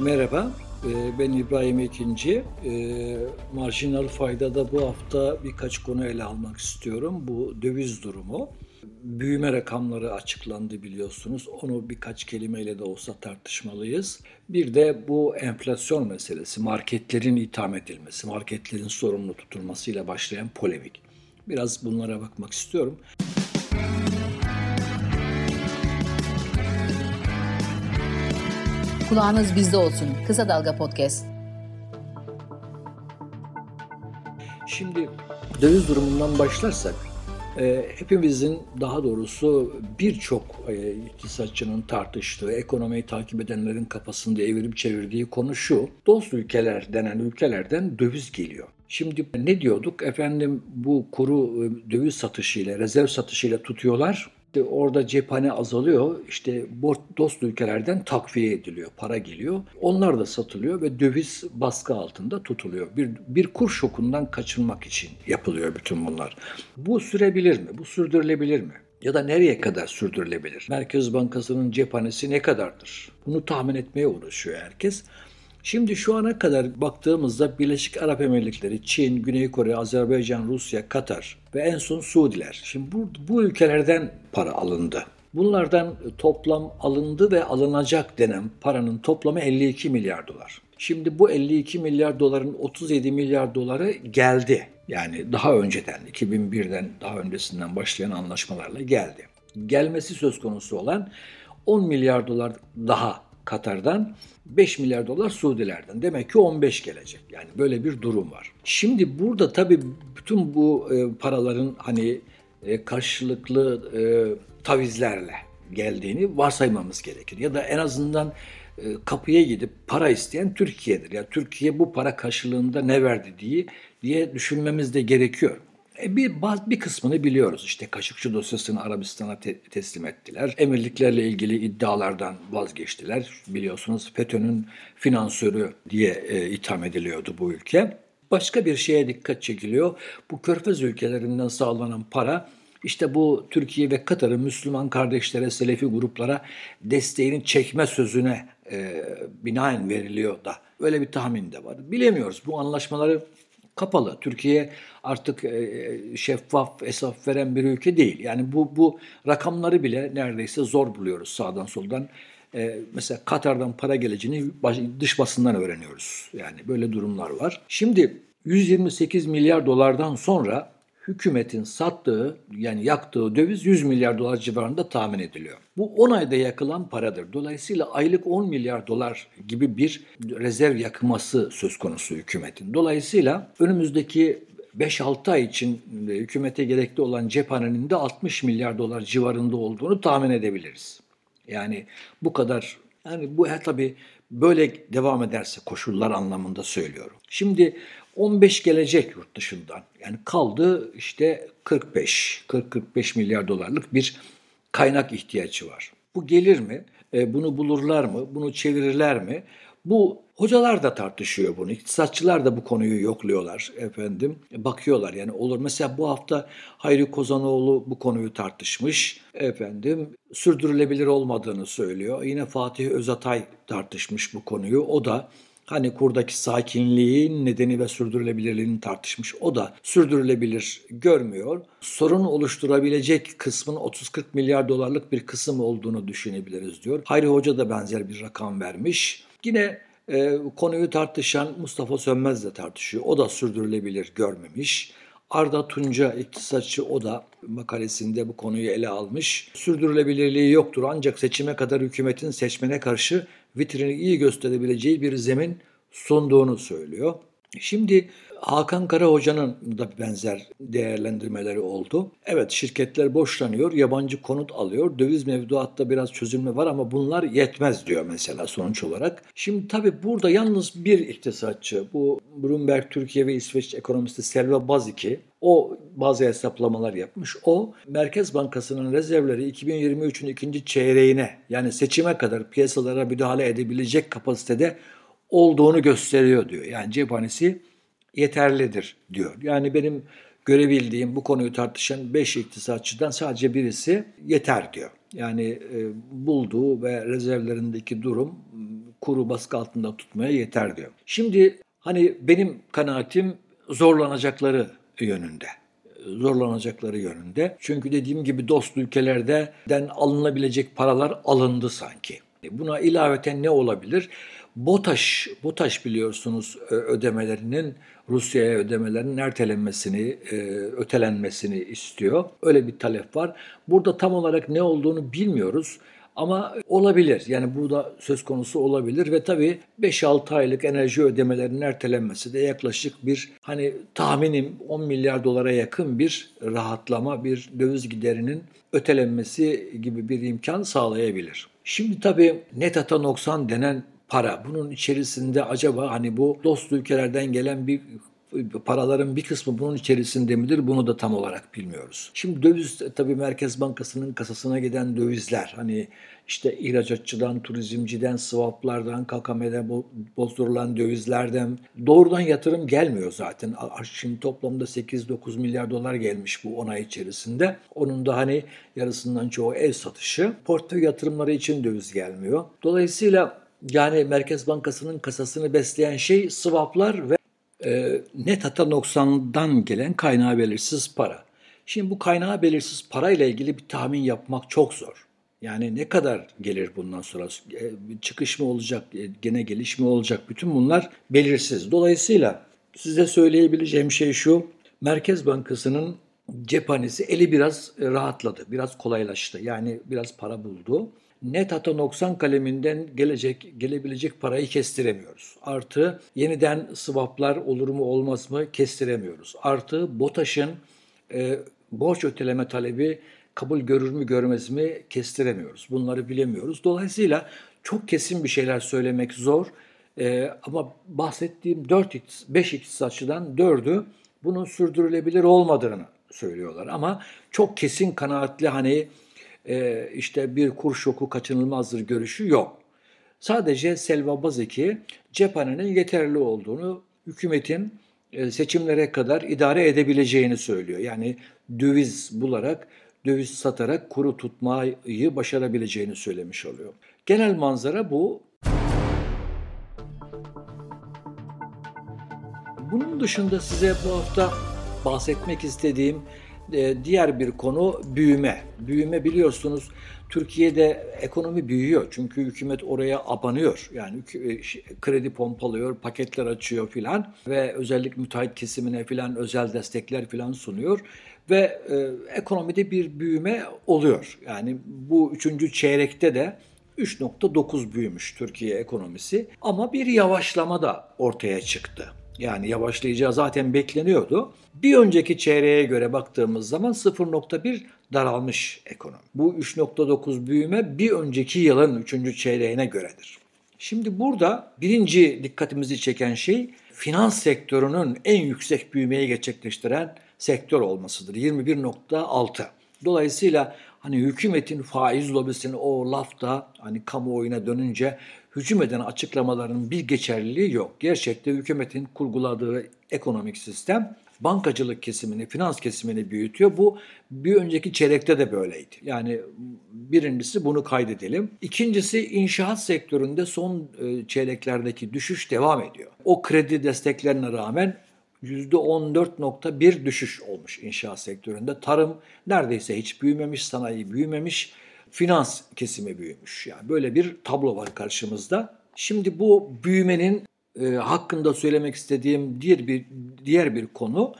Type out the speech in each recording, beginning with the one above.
Merhaba, e, ben İbrahim Ekinci. E, marjinal faydada bu hafta birkaç konu ele almak istiyorum. Bu döviz durumu. Büyüme rakamları açıklandı biliyorsunuz. Onu birkaç kelimeyle de olsa tartışmalıyız. Bir de bu enflasyon meselesi, marketlerin itham edilmesi, marketlerin sorumlu tutulmasıyla başlayan polemik. Biraz bunlara bakmak istiyorum. Kulağınız bizde olsun. Kısa Dalga Podcast. Şimdi döviz durumundan başlarsak e, hepimizin daha doğrusu birçok e, iktisatçının tartıştığı, ekonomiyi takip edenlerin kafasında evirip çevirdiği konu şu. Dost ülkeler denen ülkelerden döviz geliyor. Şimdi ne diyorduk? Efendim bu kuru e, döviz satışıyla, rezerv satışıyla tutuyorlar. İşte orada cephane azalıyor. İşte dost ülkelerden takviye ediliyor, para geliyor. Onlar da satılıyor ve döviz baskı altında tutuluyor. Bir, bir kur şokundan kaçınmak için yapılıyor bütün bunlar. Bu sürebilir mi? Bu sürdürülebilir mi? Ya da nereye kadar sürdürülebilir? Merkez Bankası'nın cephanesi ne kadardır? Bunu tahmin etmeye uğraşıyor herkes. Şimdi şu ana kadar baktığımızda Birleşik Arap Emirlikleri, Çin, Güney Kore, Azerbaycan, Rusya, Katar ve en son Suudiler. Şimdi bu, bu ülkelerden para alındı. Bunlardan toplam alındı ve alınacak denen paranın toplamı 52 milyar dolar. Şimdi bu 52 milyar doların 37 milyar doları geldi. Yani daha önceden 2001'den daha öncesinden başlayan anlaşmalarla geldi. Gelmesi söz konusu olan 10 milyar dolar daha Katar'dan 5 milyar dolar Suudilerden. Demek ki 15 gelecek. Yani böyle bir durum var. Şimdi burada tabii bütün bu e, paraların hani e, karşılıklı e, tavizlerle geldiğini varsaymamız gerekir. Ya da en azından e, kapıya gidip para isteyen Türkiye'dir. Ya yani Türkiye bu para karşılığında ne verdi diye diye düşünmemiz de gerekiyor. E bir, bir kısmını biliyoruz. İşte Kaşıkçı dosyasını Arabistan'a te- teslim ettiler. Emirliklerle ilgili iddialardan vazgeçtiler. Biliyorsunuz FETÖ'nün finansörü diye e, itham ediliyordu bu ülke. Başka bir şeye dikkat çekiliyor. Bu körfez ülkelerinden sağlanan para işte bu Türkiye ve Katar'ın Müslüman kardeşlere, Selefi gruplara desteğini çekme sözüne e, binaen veriliyor da. Öyle bir tahmin de var. Bilemiyoruz. Bu anlaşmaları kapalı. Türkiye artık e, şeffaf hesap veren bir ülke değil. Yani bu bu rakamları bile neredeyse zor buluyoruz sağdan soldan. E, mesela Katar'dan para geleceğini dış basından öğreniyoruz. Yani böyle durumlar var. Şimdi 128 milyar dolardan sonra hükümetin sattığı yani yaktığı döviz 100 milyar dolar civarında tahmin ediliyor. Bu 10 ayda yakılan paradır. Dolayısıyla aylık 10 milyar dolar gibi bir rezerv yakması söz konusu hükümetin. Dolayısıyla önümüzdeki 5-6 ay için hükümete gerekli olan cephanenin de 60 milyar dolar civarında olduğunu tahmin edebiliriz. Yani bu kadar yani bu tabii böyle devam ederse koşullar anlamında söylüyorum. Şimdi 15 gelecek yurt dışından. Yani kaldı işte 45, 40-45 milyar dolarlık bir kaynak ihtiyacı var. Bu gelir mi? E, bunu bulurlar mı? Bunu çevirirler mi? Bu hocalar da tartışıyor bunu. İktisatçılar da bu konuyu yokluyorlar efendim. Bakıyorlar yani olur. Mesela bu hafta Hayri Kozanoğlu bu konuyu tartışmış. Efendim sürdürülebilir olmadığını söylüyor. Yine Fatih Özatay tartışmış bu konuyu. O da Hani kurdaki sakinliğin nedeni ve sürdürülebilirliğini tartışmış. O da sürdürülebilir görmüyor. Sorun oluşturabilecek kısmın 30-40 milyar dolarlık bir kısım olduğunu düşünebiliriz diyor. Hayri Hoca da benzer bir rakam vermiş. Yine e, konuyu tartışan Mustafa Sönmez de tartışıyor. O da sürdürülebilir görmemiş. Arda Tunca iktisatçı o da makalesinde bu konuyu ele almış. Sürdürülebilirliği yoktur ancak seçime kadar hükümetin seçmene karşı vitrini iyi gösterebileceği bir zemin sunduğunu söylüyor. Şimdi Hakan Kara Hoca'nın da benzer değerlendirmeleri oldu. Evet şirketler borçlanıyor, yabancı konut alıyor, döviz mevduatta biraz çözülme var ama bunlar yetmez diyor mesela sonuç olarak. Şimdi tabii burada yalnız bir iktisatçı, bu Bloomberg Türkiye ve İsveç ekonomisti Selva Baziki, o bazı hesaplamalar yapmış. O Merkez Bankası'nın rezervleri 2023'ün ikinci çeyreğine yani seçime kadar piyasalara müdahale edebilecek kapasitede olduğunu gösteriyor diyor. Yani cephanesi yeterlidir diyor. Yani benim görebildiğim bu konuyu tartışan 5 iktisatçıdan sadece birisi yeter diyor. Yani e, bulduğu ve rezervlerindeki durum kuru baskı altında tutmaya yeter diyor. Şimdi hani benim kanaatim zorlanacakları yönünde zorlanacakları yönünde. Çünkü dediğim gibi dost ülkelerden alınabilecek paralar alındı sanki. Buna ilaveten ne olabilir? BOTAŞ, BOTAŞ biliyorsunuz e, ödemelerinin Rusya'ya ödemelerinin ertelenmesini, e, ötelenmesini istiyor. Öyle bir talep var. Burada tam olarak ne olduğunu bilmiyoruz. Ama olabilir. Yani bu da söz konusu olabilir ve tabii 5-6 aylık enerji ödemelerinin ertelenmesi de yaklaşık bir hani tahminim 10 milyar dolara yakın bir rahatlama, bir döviz giderinin ötelenmesi gibi bir imkan sağlayabilir. Şimdi tabii net ata noksan denen para. Bunun içerisinde acaba hani bu dost ülkelerden gelen bir paraların bir kısmı bunun içerisinde midir bunu da tam olarak bilmiyoruz. Şimdi döviz tabii Merkez Bankası'nın kasasına giden dövizler hani işte ihracatçıdan, turizmciden, swaplardan, KKM'de bozdurulan dövizlerden doğrudan yatırım gelmiyor zaten. Şimdi toplamda 8-9 milyar dolar gelmiş bu 10 ay içerisinde. Onun da hani yarısından çoğu ev satışı. Portföy yatırımları için döviz gelmiyor. Dolayısıyla yani Merkez Bankası'nın kasasını besleyen şey swaplar ve e, net hata noksandan gelen kaynağı belirsiz para. Şimdi bu kaynağı belirsiz para ile ilgili bir tahmin yapmak çok zor. Yani ne kadar gelir bundan sonra? E, çıkış mı olacak, e, gene geliş mi olacak? Bütün bunlar belirsiz. Dolayısıyla size söyleyebileceğim şey şu. Merkez Bankası'nın cephanesi eli biraz rahatladı, biraz kolaylaştı. Yani biraz para buldu net hata noksan kaleminden gelecek gelebilecek parayı kestiremiyoruz. Artı yeniden swaplar olur mu olmaz mı kestiremiyoruz. Artı BOTAŞ'ın e, borç öteleme talebi kabul görür mü görmez mi kestiremiyoruz. Bunları bilemiyoruz. Dolayısıyla çok kesin bir şeyler söylemek zor. E, ama bahsettiğim 4 5 iktisatçıdan 4'ü bunun sürdürülebilir olmadığını söylüyorlar. Ama çok kesin kanaatli hani e, işte bir kur şoku kaçınılmazdır görüşü yok. Sadece Selva Bazeki cephanenin yeterli olduğunu, hükümetin e, seçimlere kadar idare edebileceğini söylüyor. Yani döviz bularak, döviz satarak kuru tutmayı başarabileceğini söylemiş oluyor. Genel manzara bu. Bunun dışında size bu hafta bahsetmek istediğim e, diğer bir konu büyüme. Büyüme biliyorsunuz Türkiye'de ekonomi büyüyor. Çünkü hükümet oraya abanıyor. Yani e, kredi pompalıyor, paketler açıyor filan ve özellik müteahhit kesimine filan özel destekler filan sunuyor ve e, ekonomide bir büyüme oluyor. Yani bu üçüncü çeyrekte de 3.9 büyümüş Türkiye ekonomisi ama bir yavaşlama da ortaya çıktı. Yani yavaşlayacağı zaten bekleniyordu. Bir önceki çeyreğe göre baktığımız zaman 0.1 daralmış ekonomi. Bu 3.9 büyüme bir önceki yılın 3. çeyreğine göredir. Şimdi burada birinci dikkatimizi çeken şey finans sektörünün en yüksek büyümeyi gerçekleştiren sektör olmasıdır. 21.6. Dolayısıyla hani hükümetin faiz lobisinin o lafta hani kamuoyuna dönünce hücum eden açıklamaların bir geçerliliği yok. Gerçekte hükümetin kurguladığı ekonomik sistem bankacılık kesimini, finans kesimini büyütüyor. Bu bir önceki çeyrekte de böyleydi. Yani birincisi bunu kaydedelim. İkincisi inşaat sektöründe son e, çeyreklerdeki düşüş devam ediyor. O kredi desteklerine rağmen %14.1 düşüş olmuş inşaat sektöründe. Tarım neredeyse hiç büyümemiş, sanayi büyümemiş, finans kesimi büyümüş. Yani böyle bir tablo var karşımızda. Şimdi bu büyümenin e, hakkında söylemek istediğim diğer bir diğer bir konu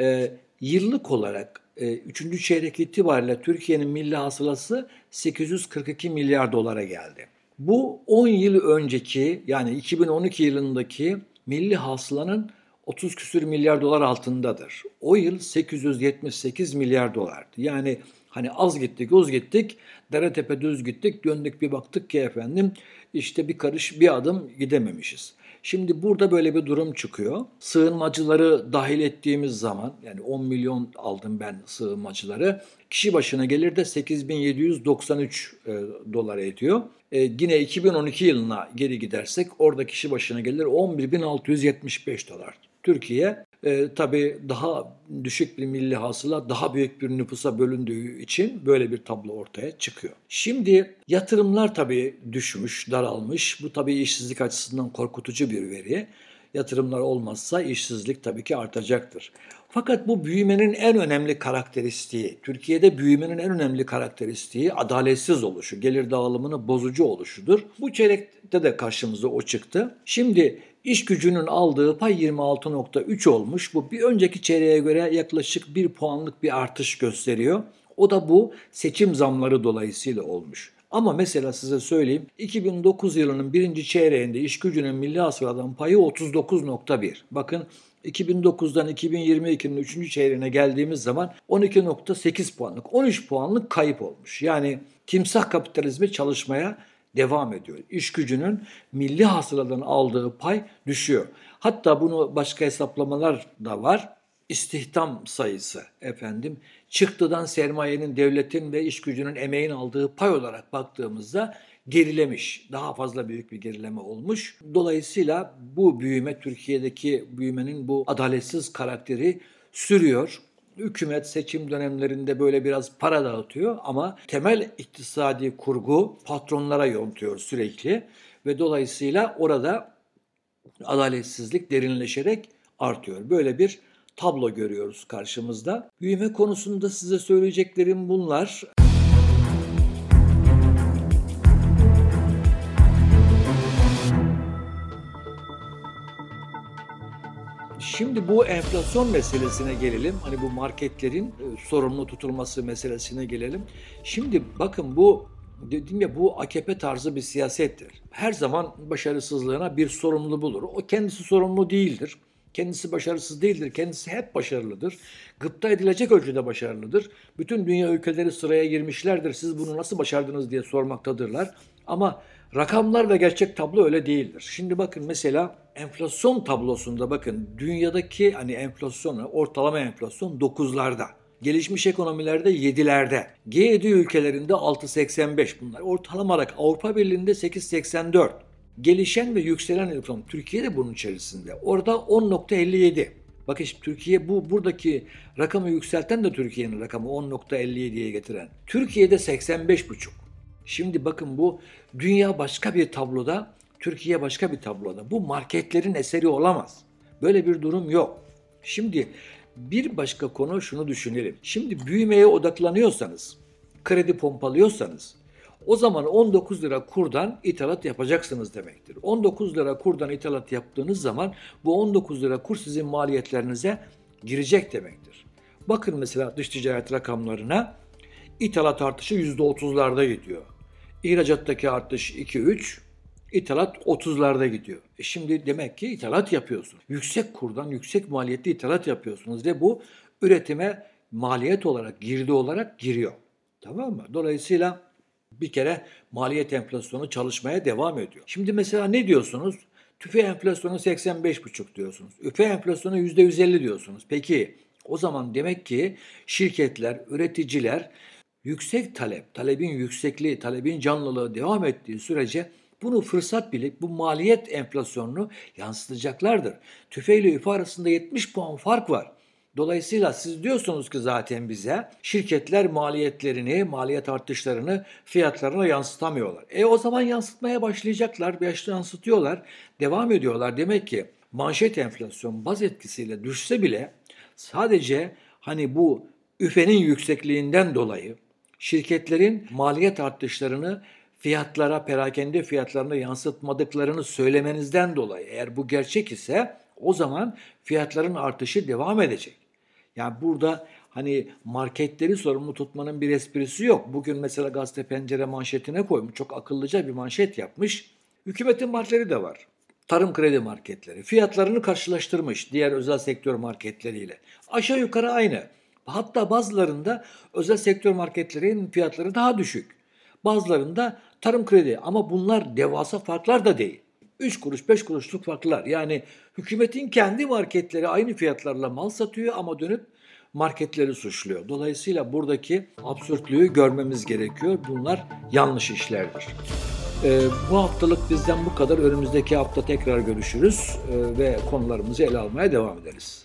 e, yıllık olarak e, 3. çeyrek itibariyle Türkiye'nin milli hasılası 842 milyar dolara geldi. Bu 10 yıl önceki yani 2012 yılındaki milli hasılanın 30 küsür milyar dolar altındadır. O yıl 878 milyar dolardı. Yani hani az gittik, uz gittik, dere tepe düz gittik, döndük bir baktık ki efendim işte bir karış bir adım gidememişiz. Şimdi burada böyle bir durum çıkıyor. Sığınmacıları dahil ettiğimiz zaman yani 10 milyon aldım ben sığınmacıları. Kişi başına gelir de 8793 e, dolar ediyor. E, yine 2012 yılına geri gidersek orada kişi başına gelir 11675 dolar. Türkiye e, tabii daha düşük bir milli hasıla daha büyük bir nüfusa bölündüğü için böyle bir tablo ortaya çıkıyor. Şimdi yatırımlar tabii düşmüş, daralmış. Bu tabii işsizlik açısından korkutucu bir veri. Yatırımlar olmazsa işsizlik tabii ki artacaktır. Fakat bu büyümenin en önemli karakteristiği, Türkiye'de büyümenin en önemli karakteristiği adaletsiz oluşu, gelir dağılımını bozucu oluşudur. Bu çeyrekte de karşımıza o çıktı. Şimdi iş gücünün aldığı pay 26.3 olmuş. Bu bir önceki çeyreğe göre yaklaşık 1 puanlık bir artış gösteriyor. O da bu seçim zamları dolayısıyla olmuş. Ama mesela size söyleyeyim 2009 yılının birinci çeyreğinde iş gücünün milli hasıladan payı 39.1. Bakın 2009'dan 2022'nin 3. çeyreğine geldiğimiz zaman 12.8 puanlık, 13 puanlık kayıp olmuş. Yani timsah kapitalizmi çalışmaya devam ediyor. İş gücünün milli hasıladan aldığı pay düşüyor. Hatta bunu başka hesaplamalar da var. İstihdam sayısı efendim çıktıdan sermayenin, devletin ve iş gücünün emeğin aldığı pay olarak baktığımızda gerilemiş. Daha fazla büyük bir gerileme olmuş. Dolayısıyla bu büyüme Türkiye'deki büyümenin bu adaletsiz karakteri sürüyor. Hükümet seçim dönemlerinde böyle biraz para dağıtıyor ama temel iktisadi kurgu patronlara yontuyor sürekli ve dolayısıyla orada adaletsizlik derinleşerek artıyor. Böyle bir tablo görüyoruz karşımızda. Büyüme konusunda size söyleyeceklerim bunlar. Şimdi bu enflasyon meselesine gelelim. Hani bu marketlerin e, sorumlu tutulması meselesine gelelim. Şimdi bakın bu dedim ya bu AKP tarzı bir siyasettir. Her zaman başarısızlığına bir sorumlu bulur. O kendisi sorumlu değildir. Kendisi başarısız değildir. Kendisi hep başarılıdır. Gıpta edilecek ölçüde başarılıdır. Bütün dünya ülkeleri sıraya girmişlerdir. Siz bunu nasıl başardınız diye sormaktadırlar. Ama rakamlar ve gerçek tablo öyle değildir. Şimdi bakın mesela enflasyon tablosunda bakın dünyadaki hani enflasyonu ortalama enflasyon 9'larda. Gelişmiş ekonomilerde 7'lerde. G7 ülkelerinde 6.85 bunlar. Ortalama olarak Avrupa Birliği'nde 8.84. Gelişen ve yükselen enflasyon Türkiye de bunun içerisinde. Orada 10.57. Bakın şimdi Türkiye bu buradaki rakamı yükselten de Türkiye'nin rakamı 10.57'ye getiren. Türkiye'de 85.5. Şimdi bakın bu dünya başka bir tabloda, Türkiye başka bir tabloda. Bu marketlerin eseri olamaz. Böyle bir durum yok. Şimdi bir başka konu şunu düşünelim. Şimdi büyümeye odaklanıyorsanız, kredi pompalıyorsanız o zaman 19 lira kurdan ithalat yapacaksınız demektir. 19 lira kurdan ithalat yaptığınız zaman bu 19 lira kur sizin maliyetlerinize girecek demektir. Bakın mesela dış ticaret rakamlarına ithalat artışı %30'larda gidiyor. İhracattaki artış 2-3, ithalat 30'larda gidiyor. E şimdi demek ki ithalat yapıyorsunuz. Yüksek kurdan yüksek maliyetli ithalat yapıyorsunuz ve bu üretime maliyet olarak, girdi olarak giriyor. Tamam mı? Dolayısıyla bir kere maliyet enflasyonu çalışmaya devam ediyor. Şimdi mesela ne diyorsunuz? Tüfe enflasyonu 85,5 diyorsunuz. Üfe enflasyonu %150 diyorsunuz. Peki o zaman demek ki şirketler, üreticiler yüksek talep, talebin yüksekliği, talebin canlılığı devam ettiği sürece bunu fırsat bilip bu maliyet enflasyonunu yansıtacaklardır. Tüfe ile üfe arasında 70 puan fark var. Dolayısıyla siz diyorsunuz ki zaten bize şirketler maliyetlerini, maliyet artışlarını fiyatlarına yansıtamıyorlar. E o zaman yansıtmaya başlayacaklar, yansıtıyorlar, devam ediyorlar. Demek ki manşet enflasyon baz etkisiyle düşse bile sadece hani bu üfenin yüksekliğinden dolayı şirketlerin maliyet artışlarını fiyatlara, perakende fiyatlarına yansıtmadıklarını söylemenizden dolayı eğer bu gerçek ise o zaman fiyatların artışı devam edecek. Yani burada hani marketleri sorumlu tutmanın bir esprisi yok. Bugün mesela gazete pencere manşetine koymuş. Çok akıllıca bir manşet yapmış. Hükümetin marketleri de var. Tarım kredi marketleri. Fiyatlarını karşılaştırmış diğer özel sektör marketleriyle. Aşağı yukarı aynı. Hatta bazılarında özel sektör marketlerin fiyatları daha düşük. Bazılarında tarım kredi ama bunlar devasa farklar da değil. 3 kuruş 5 kuruşluk farklar. Yani hükümetin kendi marketleri aynı fiyatlarla mal satıyor ama dönüp marketleri suçluyor. Dolayısıyla buradaki absürtlüğü görmemiz gerekiyor. Bunlar yanlış işlerdir. Ee, bu haftalık bizden bu kadar. Önümüzdeki hafta tekrar görüşürüz ee, ve konularımızı ele almaya devam ederiz.